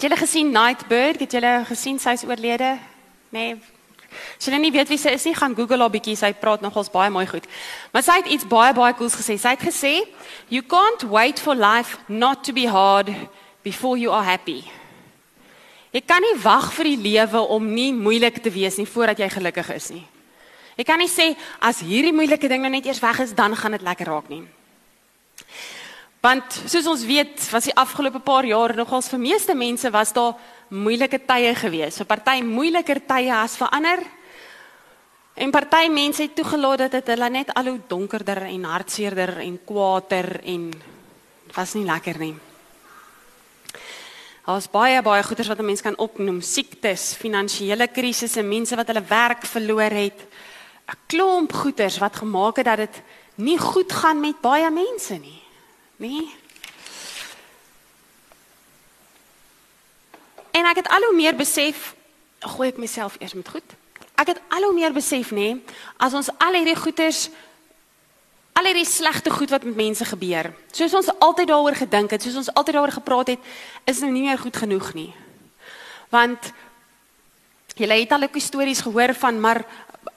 Het julle gesien Nightbird? Het julle gesien sy's oorlede? Nee. As julle nie weet wie sy is nie, gaan Google haar bietjie. Sy praat nogals baie mooi goed. Maar sy het iets baie baie cools gesê. Sy het gesê, "You can't wait for life not to be hard before you are happy." Jy kan nie wag vir die lewe om nie moeilik te wees nie voordat jy gelukkig is nie. Jy kan nie sê as hierdie moeilike ding nou net eers weg is, dan gaan dit lekker raak nie. Want soos ons weet, was die afgelope paar jaar nogals vir meeste mense was daar moeilike tye gewees. So party moeiliker tye as vir ander. En party mense het toegelaat dat dit hulle net al hoe donkerder en hartseerder en kwaader en was nie lekker nie. Daar's baie baie goeters wat 'n mens kan opnoem, siektes, finansiële krisisse, mense wat hulle werk verloor het. 'n Klomp goeters wat gemaak het dat dit nie goed gaan met baie mense nie. Nee. En ek het al hoe meer besef, gooi ek myself eers met goed. Ek het al hoe meer besef nê, as ons al hierdie goeters al hierdie slegte goed wat met mense gebeur. Soos ons altyd daaroor gedink het, soos ons altyd daaroor gepraat het, is nou nie meer goed genoeg nie. Want jy het al ook stories gehoor van maar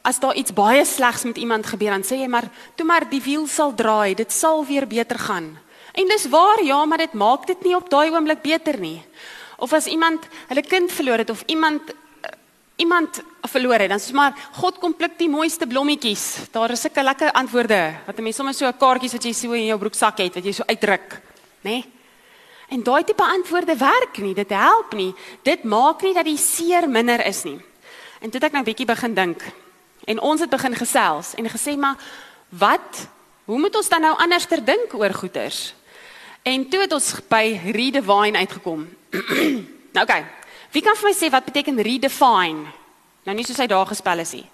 as daar iets baie slegs met iemand gebeur dan sê jy maar toe maar die wiel sal draai, dit sal weer beter gaan. En dis waar, ja, maar dit maak dit nie op daai oomblik beter nie. Of as iemand hulle kind verloor het of iemand uh, iemand verloor het, dan sê maar God kom pluk die mooiste blommetjies. Daar is sulke lekker antwoorde wat 'n mens sommer so 'n kaartjies wat jy so in jou broeksak het wat jy so uitdruk, nê? Nee? En daai tipe antwoorde werk nie, dit help nie. Dit maak nie dat die seer minder is nie. En toe het ek nou bietjie begin dink. En ons het begin gesels en gesê maar wat hoe moet ons dan nou anders ter dink oor goeters? En toe het ons by redefine uitgekom. nou. Okay. Wie kan vir my sê wat beteken redefine? Nou nie soos hy daar gespel is nie.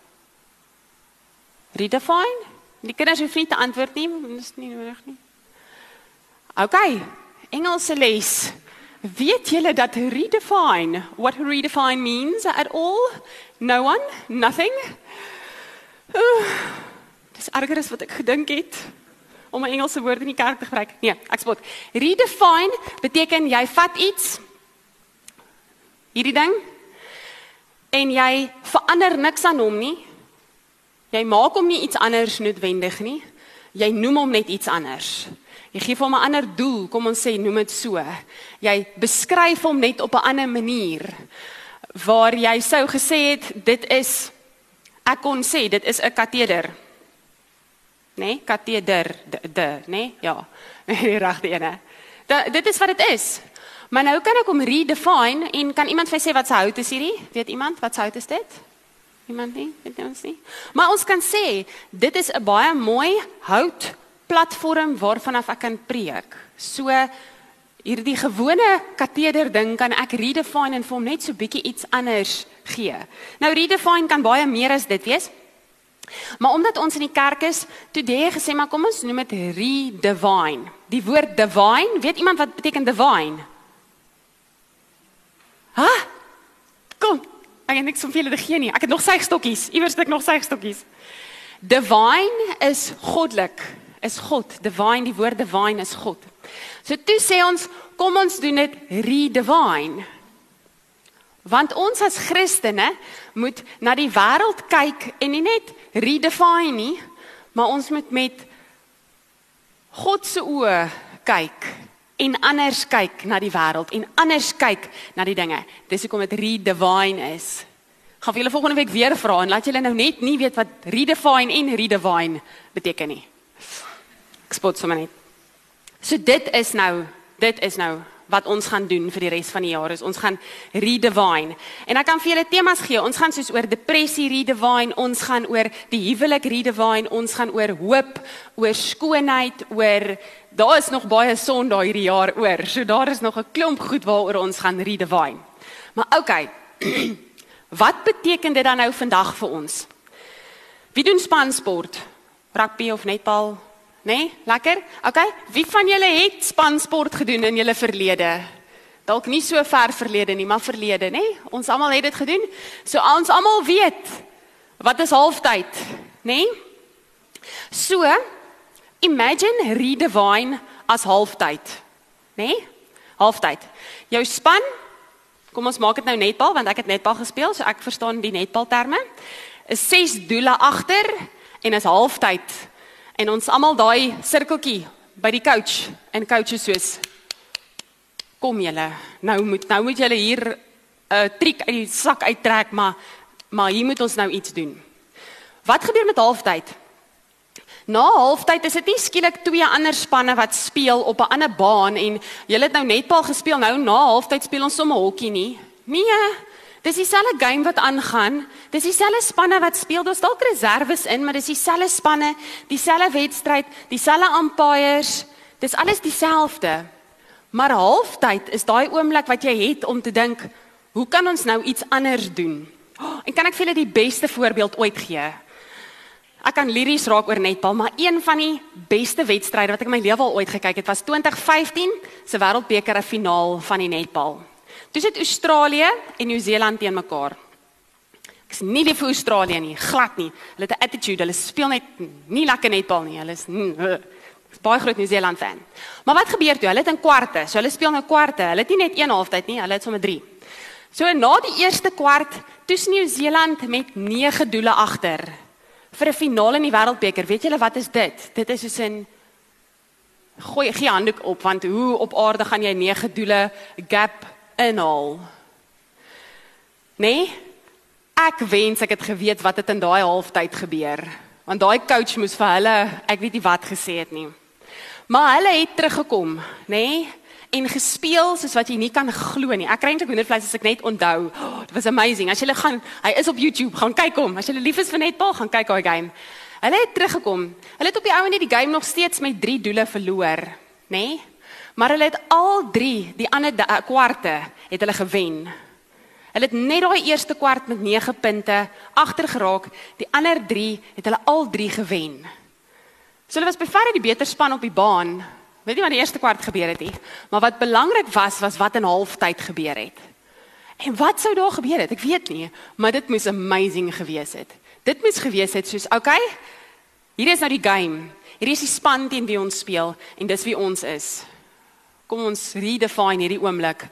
Redefine? Die kinders hoef nie te antwoord nie, dis nie nodig nie. OK. Engelse les. Weet julle dat redefine, what redefine means at all? No one? Nothing? Uh, dis erger as wat ek gedink het om 'n Engelse woord in die kerk te gebruik. Nee, ek spot. Redefine beteken jy vat iets hierdie ding en jy verander niks aan hom nie. Jy maak hom nie iets anders noodwendig nie. Jy noem hom net iets anders. Jy gee hom 'n ander doel, kom ons sê noem dit so. Jy beskryf hom net op 'n ander manier waar jy sou gesê het dit is ek kon sê dit is 'n kateder nê? Nee? Kateder, de, nê? Nee? Ja. Die regte ene. Da, dit is wat dit is. Maar nou kan ek hom redefine en kan iemand vir sê wat se hout is hierdie? Weet iemand wat se hout is dit? Iemand nie? Weet ons nie. Maar ons kan sê dit is 'n baie mooi hout platform waarvan af ek kan preek. So hierdie gewone kateder ding kan ek redefine en vir hom net so bietjie iets anders gee. Nou redefine kan baie meer as dit wees. Maar omdat ons in die kerk is, toe het jy gesê maar kom ons noem dit redivine. Die woord divine, weet iemand wat beteken divine? Ha? Kom. Ek het niks om vir julle te gee nie. Ek het nog sygstokkies. Iewers het ek nog sygstokkies. Divine is goddelik. Is God. Divine, die woord divine is God. So toe sê ons, kom ons doen dit redivine. Want ons as Christene moet na die wêreld kyk en nie net redefine nie, maar ons moet met God se oë kyk en anders kyk na die wêreld en anders kyk na die dinge. Dis hoekom dit redefine is. Gaan vir julle volgende week weer vra en laat julle nou net nie weet wat redefine en redefine beteken nie. Ek spot sommer net. So dit is nou, dit is nou wat ons gaan doen vir die res van die jaar is ons gaan redefine. En ek kan vir julle temas gee. Ons gaan soos oor depressie redefine, ons gaan oor die huwelik redefine, ons gaan oor hoop, oor skoonheid, oor daar is nog baie son daai hierdie jaar oor. So daar is nog 'n klomp goed waaroor ons gaan redefine. Maar okay. wat beteken dit dan nou vandag vir ons? Wie doen spansport? Rugby of netbal? Nee, lekker. Okay. Wie van julle het spansport gedoen in julle verlede? Dalk nie so ver verlede nie, maar verlede, nê? Nee? Ons almal het dit gedoen. So ons almal weet wat is halftyd, nê? Nee? So, imagine redefine as halftyd, nê? Nee? Halftyd. Jou span Kom ons maak dit nou netbal want ek het netbal gespeel, so ek verstaan die netbal terme. Is 6 doele agter en is halftyd. En ons almal daai sirkeltjie by die coach en coach is soos kom julle, nou moet nou moet julle hier 'n uh, triek uit die sak uittrek, maar maar hier moet ons nou iets doen. Wat gebeur met halftyd? Na halftyd is dit nie skielik twee ander spanne wat speel op 'n ander baan en julle het nou netbal gespeel nou na halftyd speel ons sommer hokkie nie. Nee, dis dieselfde game wat aangaan. Dis dieselfde spanne wat speel. Daar's dalk reserves in, maar dis dieselfde spanne, dieselfde wedstryd, dieselfde umpires. Dis alles dieselfde. Maar halftyd is daai oomblik wat jy het om te dink, hoe kan ons nou iets anders doen? Oh, en kan ek vir julle die beste voorbeeld ooit gee? Ek kan liries raak oor netbal, maar een van die beste wedstryde wat ek in my lewe al ooit gekyk het, was 2015 se Wêreldbeker finaal van die netbal. Dis dit Australië en Nieu-Seeland teen mekaar. Ek is nie lief vir Australië nie, glad nie. Hulle het 'n attitude, hulle speel net nie lekker netbal nie. Hulle is Ek is baie groot Nieu-Seeland fan. Maar wat gebeur toe? Hulle het in kwarte. So hulle speel nou kwarte. Hulle het nie net een halftyd nie, hulle het sommer 3. So na die eerste kwart, toe Nieu-Seeland met 9 doele agter vir 'n finaal in die wêreldbeker. Weet julle wat is dit? Dit is soos 'n gooi gee handdoek op want hoe op aarde gaan jy 9 doele gap inhaal? Nee. Ek wens ek het geweet wat het in daai halftyd gebeur. Want daai coach moes vir hulle, ek weet nie wat gesê het nie. Maar hulle het teruggekom, nê? Nee? en gespeel soos wat jy nie kan glo nie. Ek kry eintlik hoendervleis as ek net onthou. Oh, it was amazing. As jy gaan, hy is op YouTube, gaan kyk hom. As jy lief is vir netbal, gaan kyk daai game. Hulle het teruggekom. Hulle het op die ou en die game nog steeds met 3 doele verloor, nê? Nee? Maar hulle het al 3 die ander kwarte het hulle gewen. Hulle het net daai eerste kwart met 9 punte agter geraak. Die ander 3 het hulle al 3 gewen. So hulle was bever die beter span op die baan, Weet nie wat die eerste kwart gebeur het nie, maar wat belangrik was was wat in halftyd gebeur het. En wat sou daar gebeur het? Ek weet nie, maar dit moes amazing gewees het. Dit moes gewees het soos, okay, hier is nou die game. Hier is die span teen wie ons speel en dis wie ons is. Kom ons redefine hierdie oomblik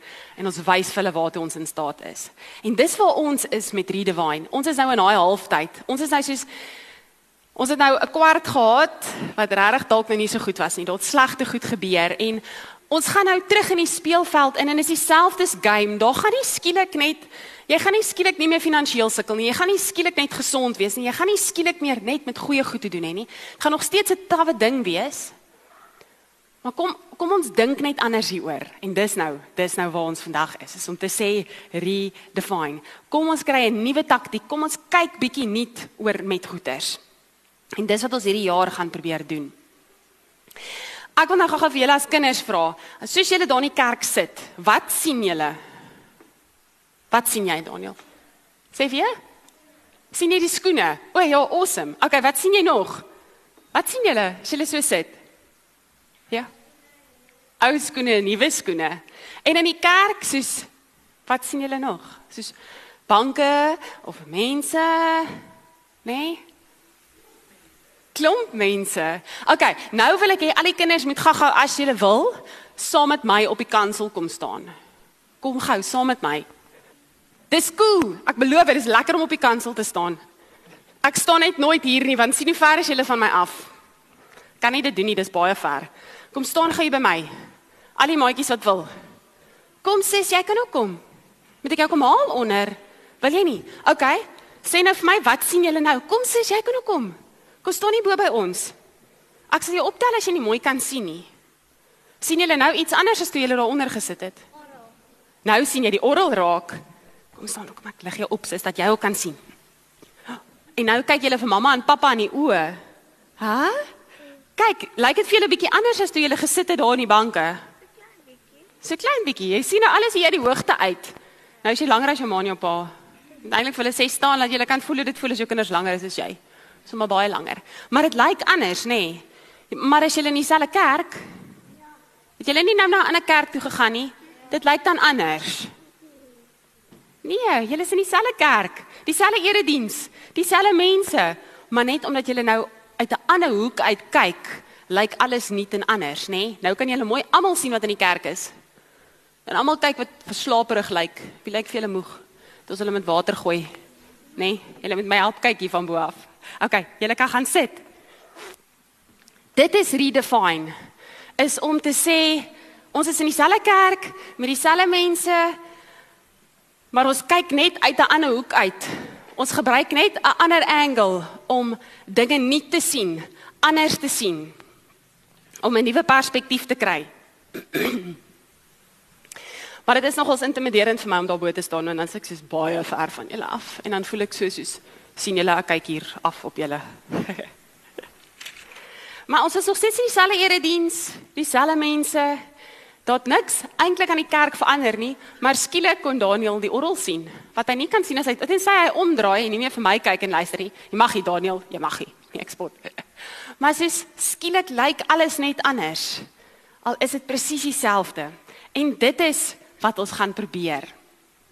en ons wys vir hulle waartoe ons in staat is. En dis waar ons is met redefine. Ons is nou in daai halftyd. Ons is nou soos Ons het nou 'n kwart gehad wat regtig dalk nou nie so goed was nie. Daar't slegte goed gebeur en ons gaan nou terug in die speelveld in en is dieselfde game. Daar gaan nie skielik net jy gaan nie skielik nie meer finansiëel sukkel nie. Jy gaan nie skielik net gesond wees nie. Jy gaan nie skielik meer net met goeie goed te doen hê nie. Dit gaan nog steeds 'n tawwe ding wees. Maar kom kom ons dink net anders hieroor. En dis nou, dis nou waar ons vandag is. Is om te sê redefine. Kom ons kry 'n nuwe taktiek. Kom ons kyk bietjie nuut oor met goeters. En dis wat ons hierdie jaar gaan probeer doen. Ek wil nou gou-gou vir julle as kinders vra, soos julle daar in die kerk sit, wat sien julle? Wat sien jy, Daniel? Sê vir jy? Sien jy die skoene? O ja, awesome. Okay, wat sien jy nog? Wat sien julle as julle so sit? Ja. Ou skoene, nuwe skoene. En in die kerk soos wat sien julle nog? Soos banke of mense? Nee klomp mense. Okay, nou wil ek hê al die kinders moet gou-gou as julle wil saam met my op die kansel kom staan. Kom gou saam met my. Dis cool. Ek beloof dit is lekker om op die kansel te staan. Ek staan net nooit hier nie want sien hoe ver is julle van my af. Kan nie dit doen nie, dis baie ver. Kom staan gou hier by my. Al die maatjies wat wil. Kom sis, jy kan ook kom. Moet ek jou kom haal onder? Wil jy nie? Okay. Sê nou vir my, wat sien julle nou? Kom sis, jy kan ook kom. Kom staan nie bo by ons. Ek sal jou optel as jy nie mooi kan sien nie. sien julle nou iets anders as toe julle daar onder gesit het? Oral. Nou sien jy die oral raak. Kom staan maar ek lig jou op sodat jy ook kan sien. En nou kyk julle vir mamma en pappa in die oë. Hæ? Kyk, lyk dit vir julle bietjie anders as toe julle gesit het daar in die banke? So klein bietjie. Jy sien nou alles hier uit die hoogte uit. Nou is jy langer as jou ma en jou pa. Eintlik vir hulle sê staan dat jy kan voel hoe dit voel as jou kinders langer is as jy sommer baie langer. Maar dit lyk anders, nê? Nee. Maar as jy in dieselfde kerk Het julle nie nou na 'n ander kerk toe gegaan nie? Dit lyk dan anders. Nee, julle is in dieselfde kerk, dieselfde erediens, dieselfde mense, maar net omdat julle nou uit 'n ander hoek uit kyk, lyk alles nuut en anders, nê? Nee? Nou kan julle mooi almal sien wat in die kerk is. En almal kyk wat verslaaperig lyk. Wie lyk vir julle moeg? Dit ons hulle met water gooi. Nê? Nee, julle moet my help kyk hier van bo af. OK, julle kan gaan sit. Dit is redefine. Is om te sê ons is in dieselfde kerk met dieselfde mense, maar ons kyk net uit 'n ander hoek uit. Ons gebruik net 'n ander angle om dinge nie te sien, anders te sien. Om 'n nuwe perspektief te kry. maar dit is nogals intimiderend vir my om daarbo te staan en dan sê ek soos baie ver van julle af en dan voel ek so soos sien julle ek kyk hier af op julle. maar ons is nog steeds in dieselfde erediens, dieselfde mense. Daar't niks eintlik aan die kerk verander nie, maar skielik kon Daniel die orgel sien. Wat hy nie kan sien as hy tensy hy omdraai en nie meer vir my kyk en luister nie. Jy mag nie Daniel, jy mag nie. Nie eksport. Maar sies skielik lyk alles net anders. Al is dit presies dieselfde. En dit is wat ons gaan probeer.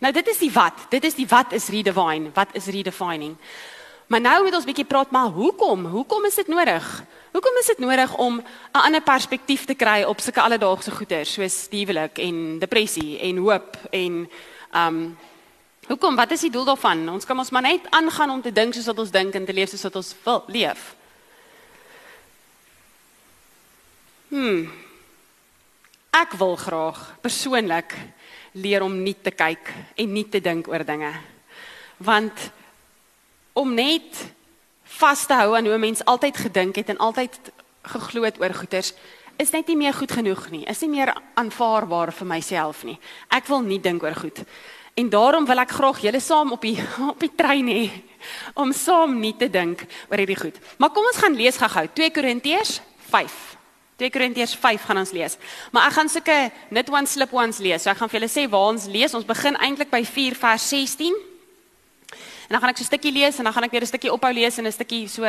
Nou dit is die wat. Dit is die wat is redefine. Wat is redefining? Maar nou moet ons bietjie praat maar hoekom? Hoekom is dit nodig? Hoekom is dit nodig om 'n ander perspektief te kry op sulke alledaagse goeder soos huwelik en depressie en hoop en um hoekom? Wat is die doel daarvan? Ons kan ons maar net aangaan om te dink soos wat ons dink en te leef soos wat ons wil leef. Hmm. Ek wil graag persoonlik leer om nie te kyk en nie te dink oor dinge. Want om net vas te hou aan hoe mens altyd gedink het en altyd geglo het oor goeders is net nie meer goed genoeg nie. Is nie meer aanvaarbaar vir myself nie. Ek wil nie dink oor goed. En daarom wil ek graag julle saam op die op die trein hê om saam nie te dink oor hierdie goed. Maar kom ons gaan lees gou-gou 2 Korintiërs 5. 2 Korintiërs 5 gaan ons lees. Maar ek gaan sulke net one slip ones lees. So ek gaan vir julle sê waar ons lees. Ons begin eintlik by 4 vers 16. En dan gaan ek so 'n stukkie lees en dan gaan ek weer 'n stukkie ophou lees en 'n stukkie so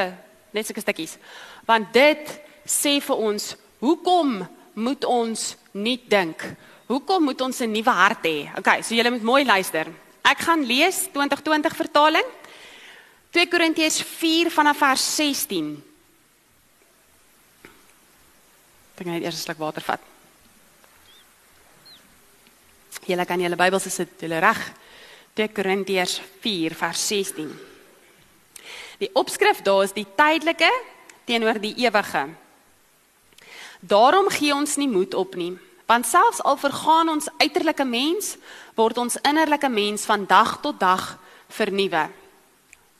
net sulke stukkies. Want dit sê vir ons, hoekom moet ons nie dink? Hoekom moet ons 'n nuwe hart hê? Okay, so julle moet mooi luister. Ek gaan lees 2020 vertaling. 2 Korintiërs 4 vanaf vers 16. Ek gaan net eers 'n sluk water vat. Julle kan julle Bybels sit julle reg. 2 Korintiërs 4 vers 16. Die opskrif daar is die tydelike teenoor die ewige. Daarom gee ons nie moed op nie, want selfs al vergaan ons uiterlike mens, word ons innerlike mens van dag tot dag vernuwe.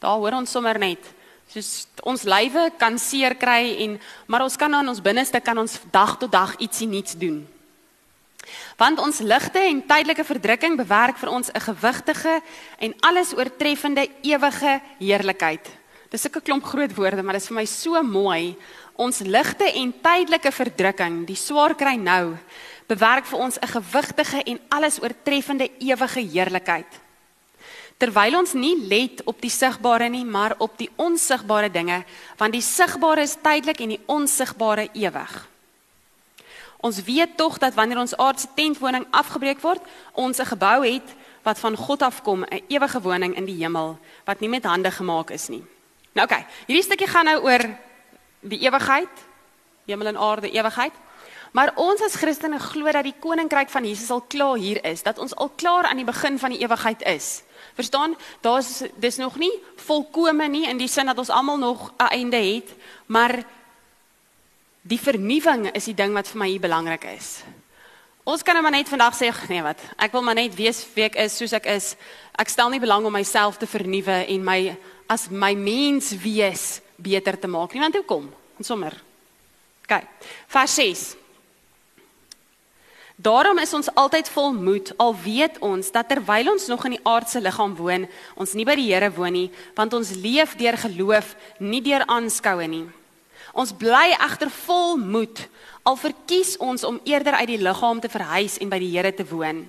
Daar hoor ons sommer net soos ons lywe kan seer kry en maar ons kan aan ons binneste kan ons dag tot dag ietsie nuuts doen. Want ons ligte en tydelike verdrukking bewerk vir ons 'n gewigtige en alles oortreffende ewige heerlikheid. Dis 'n klomp groot woorde, maar dit is vir my so mooi. Ons ligte en tydelike verdrukking, die swaar kry nou, bewerk vir ons 'n gewigtige en alles oortreffende ewige heerlikheid. Terwyl ons nie let op die sigbare nie, maar op die onsigbare dinge, want die sigbare is tydelik en die onsigbare ewig. Ons weet tog dat wanneer ons aardse tentwoning afgebreek word, ons 'n gebou het wat van God afkom, 'n ewige woning in die hemel wat nie met hande gemaak is nie. Nou oké, okay, hierdie stukkie gaan nou oor die ewigheid, hemel en aarde, ewigheid. Maar ons as Christene glo dat die koninkryk van Jesus al klaar hier is, dat ons al klaar aan die begin van die ewigheid is. Verstaan? Daar's dis nog nie volkome nie in die sin dat ons almal nog 'n einde het, maar die vernuwing is die ding wat vir my hier belangrik is. Ons kan nou maar net vandag sê nee wat, ek wil maar net wees wie ek is soos ek is. Ek stel nie belang om myself te vernuwe en my as my mens wees beter te maak nie, want hoekom? Ons sommer. OK. Vers 6. Daarom is ons altyd vol moed al weet ons dat terwyl ons nog in die aardse liggaam woon, ons nie by die Here woon nie, want ons leef deur geloof, nie deur aanskoue nie. Ons bly egter vol moed al verkies ons om eerder uit die liggaam te verhuis en by die Here te woon.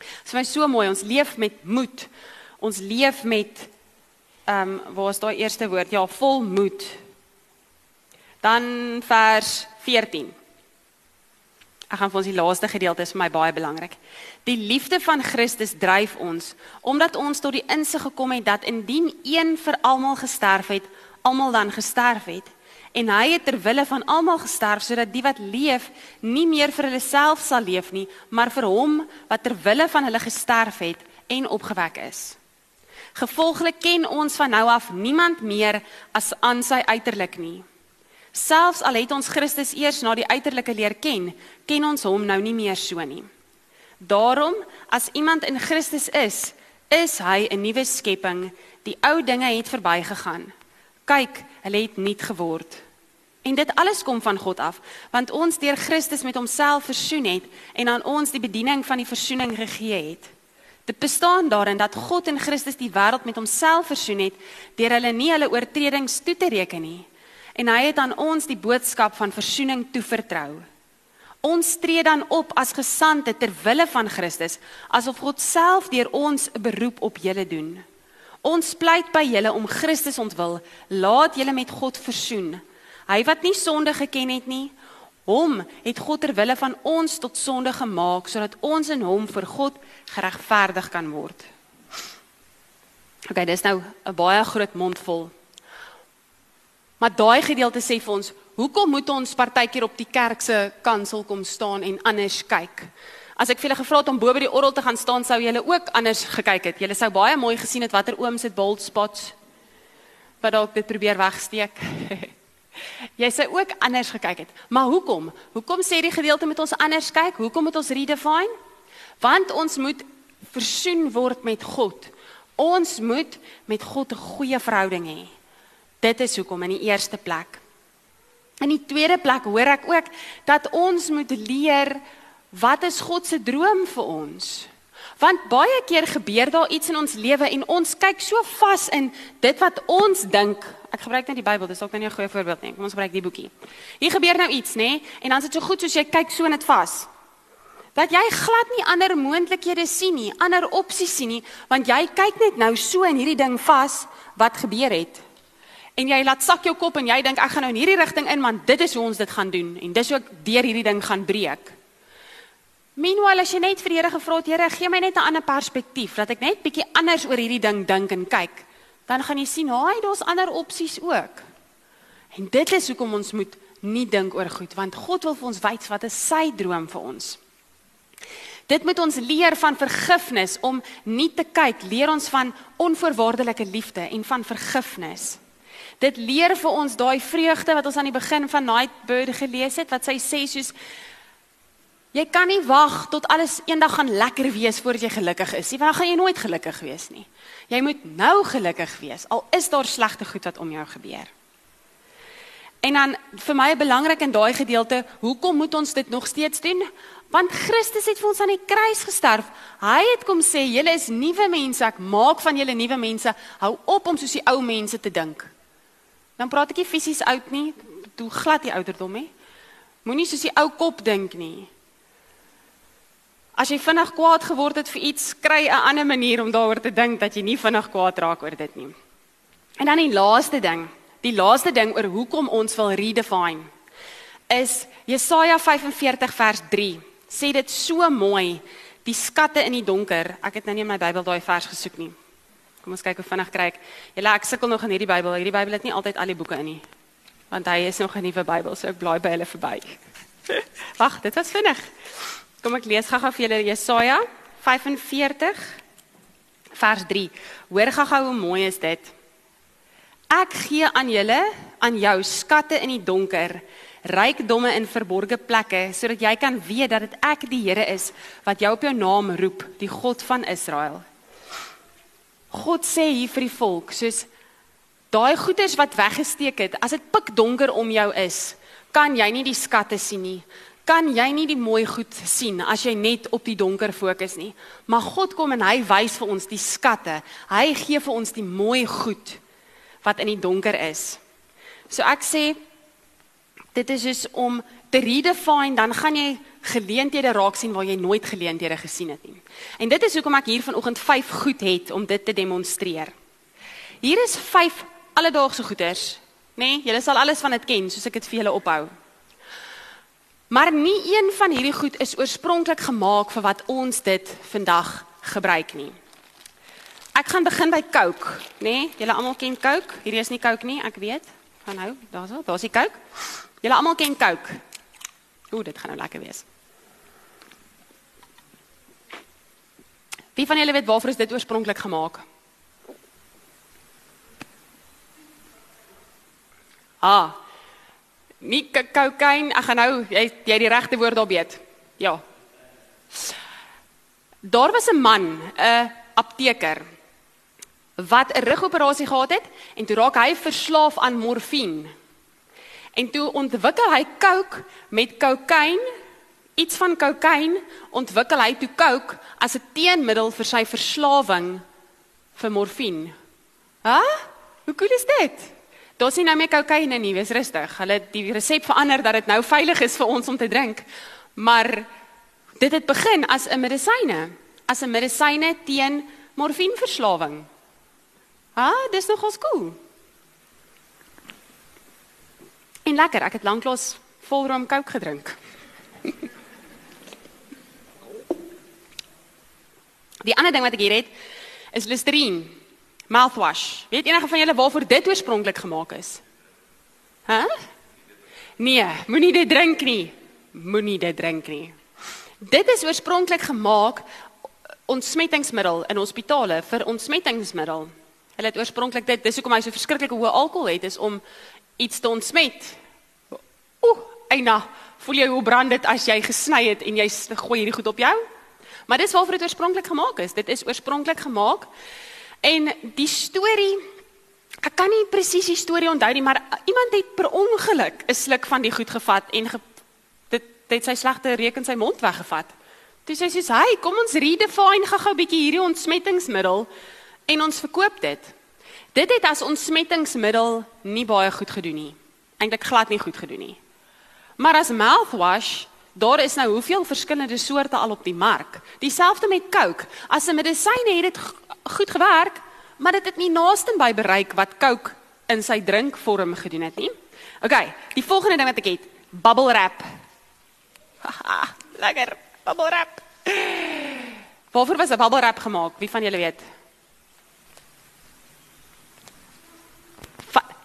Dit is my so mooi, ons leef met moed. Ons leef met ehm um, waar is daai eerste woord? Ja, vol moed. Dan vers 14. Ek gaan vir ons die laaste gedeelte is vir my baie belangrik. Die liefde van Christus dryf ons omdat ons tot die insig gekom het dat indien een vir almal gesterf het, almal dan gesterf het En hy het ter wille van almal gesterf sodat die wat leef nie meer vir hulle self sal leef nie, maar vir hom wat ter wille van hulle gesterf het en opgewek is. Gevolglik ken ons van nou af niemand meer as aan sy uiterlik nie. Selfs al het ons Christus eers na die uiterlike leer ken, ken ons hom nou nie meer so nie. Daarom, as iemand in Christus is, is hy 'n nuwe skepping. Die ou dinge het verbygegaan. Kyk, hulle het nuut geword. En dit alles kom van God af, want ons deur Christus met homself versoen het en aan ons die bediening van die versoening gegee het. Dit bestaan daarin dat God in Christus die wêreld met homself versoen het deur hulle nie hulle oortredings toe te reken nie. En hy het aan ons die boodskap van versoening toevertrou. Ons tree dan op as gesande ter wille van Christus, asof God self deur ons 'n beroep op julle doen. Ons pleit by julle om Christus ontwil, laat julle met God versoen. Hy wat nie sonde geken het nie, hom het God ter wille van ons tot sonde gemaak sodat ons in hom vir God geregverdig kan word. OK, dis nou 'n baie groot mond vol. Maar daai gedeelte sê vir ons, hoekom moet ons partykeer op die kerk se kansel kom staan en anders kyk? As ek vir julle gevra het om bo by die orgel te gaan staan, sou julle ook anders gekyk het. Julle sou baie mooi gesien het watter ooms het bold spots wat dalk dit probeer wegsteek. Jy sê ook anders gekyk het. Maar hoekom? Hoekom sê die gedeelte met ons anders kyk? Hoekom moet ons redefine? Want ons moet versoen word met God. Ons moet met God 'n goeie verhouding hê. Dit is hoekom in die eerste plek. In die tweede plek hoor ek ook dat ons moet leer wat is God se droom vir ons? Want baie keer gebeur daar iets in ons lewe en ons kyk so vas in dit wat ons dink. Ek gebruik net die Bybel, dis ook nou nie 'n goeie voorbeeld nie. Kom ons gebruik die boekie. Hier gebeur nou iets, nê? En dan is dit so goed soos jy kyk so net vas. Dat jy glad nie ander moontlikhede sien nie, ander opsies sien nie, want jy kyk net nou so in hierdie ding vas wat gebeur het. En jy laat sak jou kop en jy dink ek gaan nou in hierdie rigting in want dit is hoe ons dit gaan doen en dis hoe ek deur hierdie ding gaan breek. Meanwhile, as jy net vir die Here gevra het, Here, gee my net 'n ander perspektief, dat ek net bietjie anders oor hierdie ding dink en kyk, dan gaan jy sien, haai, daar's ander opsies ook. En dit is hoekom ons moet nie dink oor goed, want God wil vir ons wys wat is sy droom vir ons. Dit moet ons leer van vergifnis om nie te kyk, leer ons van onvoorwaardelike liefde en van vergifnis. Dit leer vir ons daai vreugde wat ons aan die begin van Nightbird gelees het wat sy sê soos Jy kan nie wag tot alles eendag gaan lekker wees voordat jy gelukkig is nie, want dan gaan jy nooit gelukkig wees nie. Jy moet nou gelukkig wees al is daar slegte goed wat om jou gebeur. En dan vir my belangrik in daai gedeelte, hoekom moet ons dit nog steeds doen? Want Christus het vir ons aan die kruis gesterf. Hy het kom sê, julle is nuwe mense, ek maak van julle nuwe mense. Hou op om soos die ou mense te dink. Dan praat ek nie fisies oud nie, toe glad die ouderdom hè. Moenie soos die ou kop dink nie. As jy vinnig kwaad geword het vir iets, kry 'n ander manier om daaroor te dink dat jy nie vinnig kwaad raak oor dit nie. En dan die laaste ding, die laaste ding oor hoekom ons wil redefine is Jesaja 45 vers 3. Sê dit so mooi, die skatte in die donker. Ek het nou nie in my Bybel daai vers gesoek nie. Kom ons kyk hoe vinnig kry ek. Julle ek sukkel nog in hierdie Bybel. Hierdie Bybel het nie altyd al die boeke in nie. Want hy is nog 'n nuwe Bybel, so ek blaai by hulle verby. Wag, dit was vinnig. Kom ek lees gou-gou vir julle Jesaja 45 vers 3. Hoor gou-gou hoe mooi is dit. Ek gee aan julle aan jou skatte in die donker, rykdomme in verborgde plekke sodat jy kan weet dat dit ek die Here is wat jou op jou naam roep, die God van Israel. God sê hier vir die volk, soos daai goeders wat weggesteek het, as dit pikdonker om jou is, kan jy nie die skatte sien nie kan jy nie die mooi goed sien as jy net op die donker fokus nie. Maar God kom en hy wys vir ons die skatte. Hy gee vir ons die mooi goed wat in die donker is. So ek sê dit is dus om te redefine dan gaan jy geleenthede raak sien waar jy nooit geleenthede gesien het nie. En dit is hoekom ek hier vanoggend 5 goed het om dit te demonstreer. Hier is 5 alledaagse goeders, nê? Nee, julle sal alles van dit ken soos ek dit vir julle ophou. Maar nie een van hierdie goed is oorspronklik gemaak vir wat ons dit vandag gebruik nie. Ek gaan begin by Coke, né? Nee? Julle almal ken Coke. Hierdie is nie Coke nie, ek weet. gaan nou, daar's al, daar's die Coke. Julle almal ken Coke. Ooh, dit gaan nou lekker wees. Wie van julle weet waarvoor is dit oorspronklik gemaak? Ah. Nie kokain, ek gaan nou jy jy die regte woord daarop weet. Ja. Daar was 'n man, 'n apteker wat 'n rugoperasie gehad het en toe raak hy verslaaf aan morfine. En toe ontwikkel hy coke met kokain, iets van kokain, ontwikkel hy toe coke as 'n teenmiddel vir sy verslawing vir morfine. Hæ? Hoe cool is dit? Daar's nie nou meer kokaine nie, wees rustig. Hulle het die resep verander dat dit nou veilig is vir ons om te drink. Maar dit het begin as 'n medisyne, as 'n medisyne teen morfineverslawing. Ah, dis nogals cool. En lekker, ek het lanklaas vol rum coke gedrink. Die ander ding wat ek hier het is Listerine mouthwash. Weet enige van julle waarvoor dit oorspronklik gemaak is? Hæ? Huh? Nee, moenie dit drink nie. Moenie dit drink nie. Dit is oorspronklik gemaak ontsmettingsmiddel in hospitale vir ontsmettingsmiddel. Hulle het oorspronklik dit dis hoekom hy so verskriklike hoë alkohol het is om iets te ontsmet. Ooh, eina, voel jy hoe brand dit as jy gesny het en jy gooi hierdie goed op jou? Maar dis waarvoor dit oorspronklik gemaak is. Dit is oorspronklik gemaak. En die storie ek kan nie presies die storie onthou nie, maar iemand het per ongeluk 'n sluk van die goed gevat en ge, dit het sy slegte reuk in sy mond weggevat. Toe sê sy "Hey, kom ons redefine gou-gou 'n bietjie hierdie ontsmettingsmiddel." en ons verkoop dit. Dit het as ontsmettingsmiddel nie baie goed gedoen nie. Eintlik glad nie goed gedoen nie. Maar as mouthwash, daar is nou hoeveel verskillende soorte al op die mark. Dieselfde met Coke. As 'n medisyne het dit goed gewerk, maar dit het nie naaste by bereik wat Coke in sy drinkvorm gedoen het nie. OK, die volgende ding wat ek het, bubble wrap. Haha, lekker, bubble wrap. Waarvoor was 'n bubble wrap gemaak? Wie van julle weet?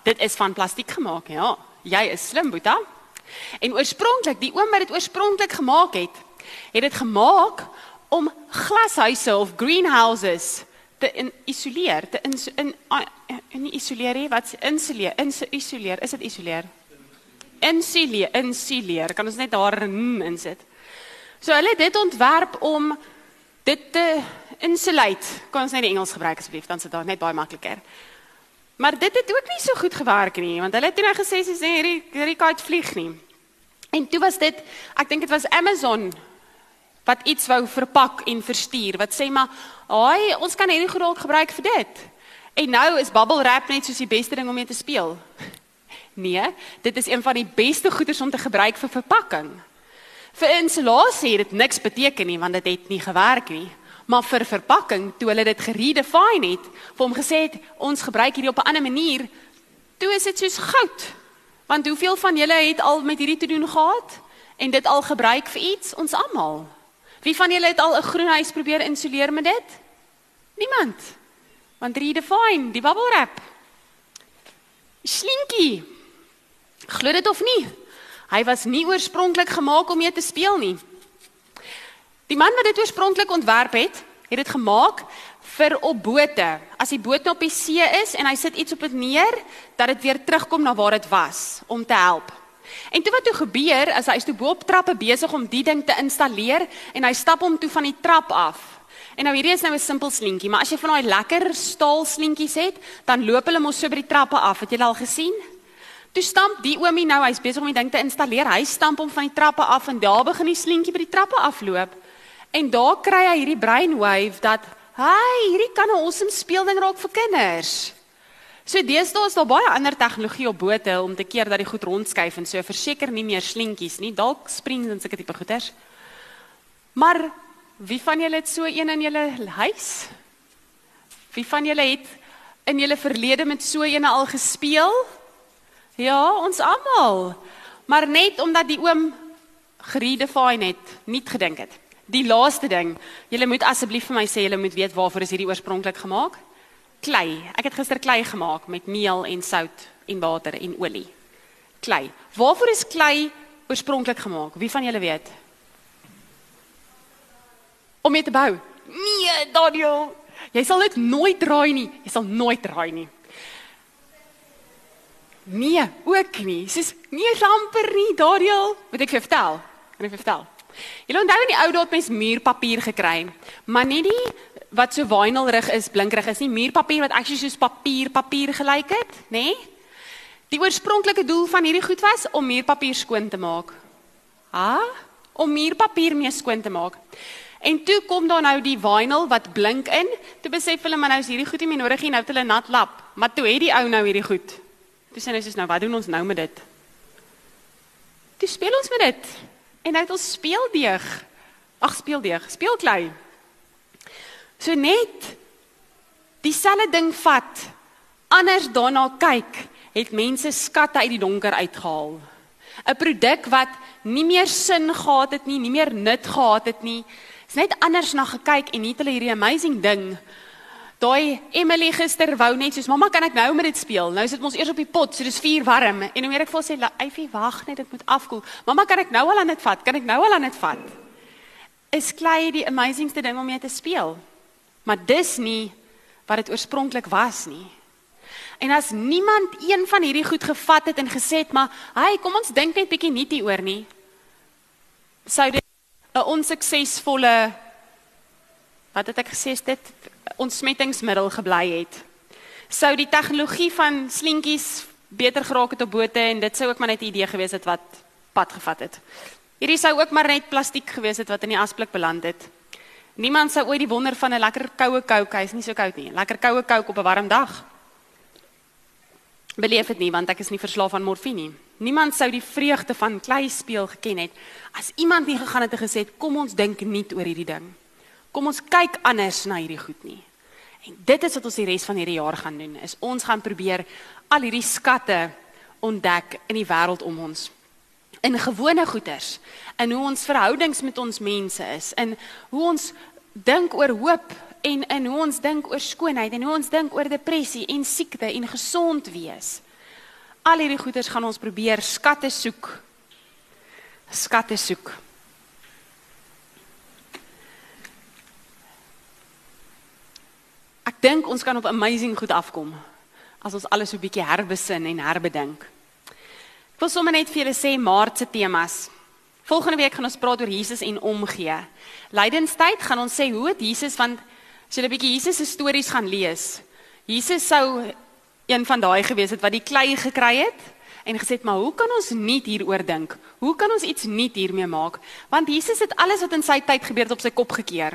Dit is van plastiek gemaak, ja. Jy is slim, Boeta. En oorspronklik, die oom wat dit oorspronklik gemaak het, het dit gemaak om glashuise of greenhouses te in isoleer, te in in in isoleer, wat insuleer, isoleer, is dit isoleer? Insuleer, insuleer. Kan ons net daar insit? So hulle het dit ontwerp om dit te insulate. Kan ons net die Engels gebruik asseblief, dan is dit daar net baie makliker. Maar dit het ook nie so goed gewerk nie, want hulle het nou gesê sy sê hierdie hierdie kite vlieg nie. En toe was dit, ek dink dit was Amazon wat iets wou verpak en verstuur wat sê maar, "Haai, ons kan hierdie goed dalk gebruik vir dit." En nou is bubble wrap net soos die beste ding om mee te speel. Nee, dit is een van die beste goeders om te gebruik vir verpakking. Vir insulasie het dit niks beteken nie want dit het nie gewerk nie maar vir verpakking toe hulle dit geredefine het, vir hom gesê het ons gebruik hierdie op 'n ander manier, toe is dit soos goud. Want hoeveel van julle het al met hierdie te doen gehad en dit al gebruik vir iets? Ons almal. Wie van julle het al 'n groen huis probeer insuleer met dit? Niemand. Want redefine, die bubble wrap. Slinky. Glo dit of nie? Hy was nie oorspronklik gemaak om mee te speel nie. Die man wat dit oorspronklik ontwerp het, het dit gemaak vir op bote. As die boot nou op die see is en hy sit iets op dit neer, dat dit weer terugkom na waar dit was om te help. En toe wat toe gebeur, as hy is toe bo op trappe besig om die ding te installeer en hy stap hom toe van die trap af. En nou hierdie is nou 'n simpel slinkie, maar as jy van daai lekker staal slinkies het, dan loop hulle mos so by die trappe af. Het jy al gesien? Toe stamp die oomie nou, hy's besig om die ding te installeer. Hy stamp hom van die trappe af en daar begin die slinkie by die trappe afloop. En daar kry hy hierdie brainwave dat hy hierdie kan 'n awesome speelding raak vir kinders. So deesdae is daar baie ander tegnologie op bote om te keer dat die goed rondskuif en so verseker nie meer slinkies nie, dalk springs en sulke tipe goeders. Maar wie van julle het so een in julle huis? Wie van julle het in julle verlede met so eene al gespeel? Ja, ons almal. Maar net omdat die oom geredefine het, nie gedink het. Die laaste ding, julle moet asseblief vir my sê julle moet weet waarvoor is hierdie oorspronklik gemaak? Klei. Ek het gister klei gemaak met meel en sout en water en olie. Klei. Waarvoor is klei oorspronklik gemaak? Wie van julle weet? Om mee te bou. Nee, Daniel. Jy sal dit nooit draai nie. Jy sal nooit draai nie. Nee, ook nie. Soos nie amper nie, Daniel. Moet ek vir jou vertel? Kan ek vir vertel? Julle onthou in die ou dae het mens muurpapier gekry, maar nie die wat so vinylrig is, blinkrig is nie, muurpapier wat actually soos papier papier gelyk het, nê? Nee? Die oorspronklike doel van hierdie goed was om muurpapier skoon te maak. Ha? Om muurpapier mee skoon te maak. En toe kom daar nou die vinyl wat blink in. Toe besef hulle maar nou is hierdie goed nie meer nodig nie, nou het hulle nat lap. Maar toe het die ou nou hierdie goed. Toe sê hulle soos nou, wat doen ons nou met dit? Toe speel ons met dit. En nou het ons speeldeeg. Ag, speeldeeg, speelklei. So net dieselfde ding vat, anders daarna kyk, het mense skatte uit die donker uitgehaal. 'n Produk wat nie meer sin gehad het nie, nie meer nut gehad het nie. Is net anders na gekyk en het hulle hierdie amazing ding. Daai Emily gister wou net soos mamma kan ek nou met dit speel. Nou sit ons eers op die pot, so dis vuur warm en hoe meer ek vir sê, "Eyfie, wag net, dit moet afkoel." Mamma, kan ek nou al aan dit vat? Kan ek nou al aan dit vat? Is klei die amazingste ding om mee te speel? Maar dis nie wat dit oorspronklik was nie. En as niemand een van hierdie goed gevat het en gesê het, maar hey, kom ons dink net bietjie nie hieroor nie. Sou dit 'n onsuksesvolle wat het ek gesê dit ontsmettingsmiddel gebly het. Sou die tegnologie van slinkies beter geraak het op bote en dit sou ook maar net 'n idee gewees het wat pad gevat het. Hierdie sou ook maar net plastiek gewees het wat in die asblik beland het. Niemand sou ooit die wonder van 'n lekker koue Coke, hy's nie so koud nie. Lekker koue Coke op 'n warm dag. Beleef dit nie want ek is nie verslaaf aan morfine nie. Niemand sou die vreugde van klei speel geken het as iemand nie gegaan het en gesê het kom ons dink nie oor hierdie ding. Kom ons kyk anders na hierdie goed nie. En dit is wat ons die res van hierdie jaar gaan doen. Is ons gaan probeer al hierdie skatte ontdek in die wêreld om ons in gewone goeders in hoe ons verhoudings met ons mense is in hoe ons dink oor hoop en in hoe ons dink oor skoonheid en hoe ons dink oor depressie en siekte en gesond wees. Al hierdie goeders gaan ons probeer skatte soek. Skatte soek. Dink ons kan op amazing goed afkom as ons alles so 'n bietjie herbesin en herbedink. Ek wil sommer net vir julle sê Maart se temas. Volgende week gaan ons praat oor Jesus en omgee. Lydenstyd gaan ons sê hoe het Jesus want as jy 'n bietjie Jesus se stories gaan lees. Jesus sou een van daai gewees het wat die klei gekry het en gesê het maar hoe kan ons nie hieroor dink? Hoe kan ons iets nuut hiermee maak? Want Jesus het alles wat in sy tyd gebeur het op sy kop gekeer.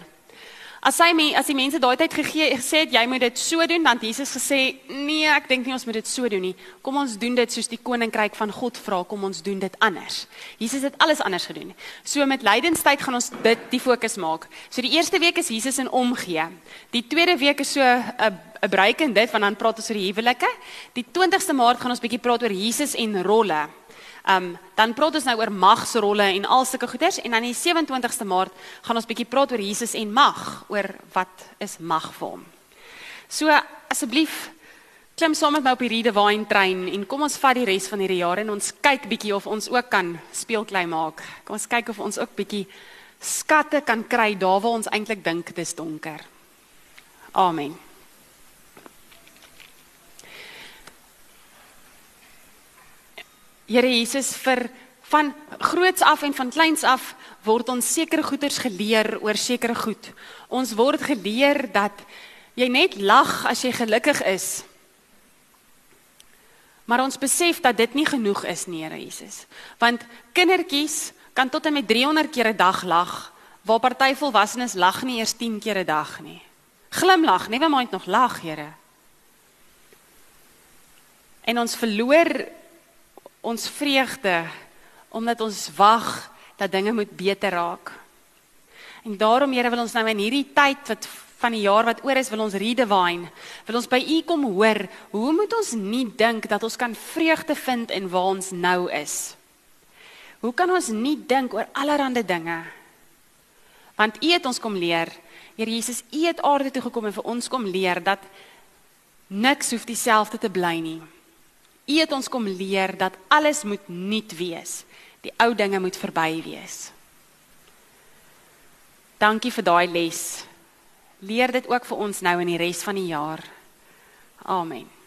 As hy me, as die mense daai tyd gegee gesê het jy moet dit so doen, dan Jesus gesê, nee, ek dink nie ons moet dit so doen nie. Kom ons doen dit soos die koninkryk van God vra, kom ons doen dit anders. Jesus het alles anders gedoen. So met lydenstyd gaan ons dit die fokus maak. So die eerste week is Jesus in omgee. Die tweede week is so 'n 'n breek in dit want dan praat ons oor die huwelike. Die 20ste Maart gaan ons bietjie praat oor Jesus en rolle. Ehm um, dan praat ons nou oor magsrolle en al sulke goeders en dan die 27ste Maart gaan ons bietjie praat oor Jesus en mag, oor wat is mag vir hom. So asseblief klim saam met my op hierdie divine trein en kom ons vat die res van hierdie jaar en ons kyk bietjie of ons ook kan speelklei maak. Kom ons kyk of ons ook bietjie skatte kan kry daar waar ons eintlik dink dit is donker. Amen. Here Jesus vir van groots af en van kleins af word ons sekere goeders geleer oor sekere goed. Ons word geleer dat jy net lag as jy gelukkig is. Maar ons besef dat dit nie genoeg is nie, Here Jesus. Want kindertjies kan tot en met 300 keer 'n dag lag, waar party volwassenes lag nie eers 10 keer 'n dag nie. Glimlag, never mind nog lag, Here. En ons verloor ons vreugde omdat ons wag dat dinge moet beter raak. En daarom Here wil ons nou in hierdie tyd wat van die jaar wat oor is, wil ons redewine, wil ons by U kom hoor, hoe moet ons nie dink dat ons kan vreugde vind in waar ons nou is? Hoe kan ons nie dink oor allerlei dinge? Want U het ons kom leer, Here Jesus, U het aarde toe gekom en vir ons kom leer dat niks hoef dieselfde te bly nie. U het ons kom leer dat alles moet nuut wees. Die ou dinge moet verby wees. Dankie vir daai les. Leer dit ook vir ons nou in die res van die jaar. Amen.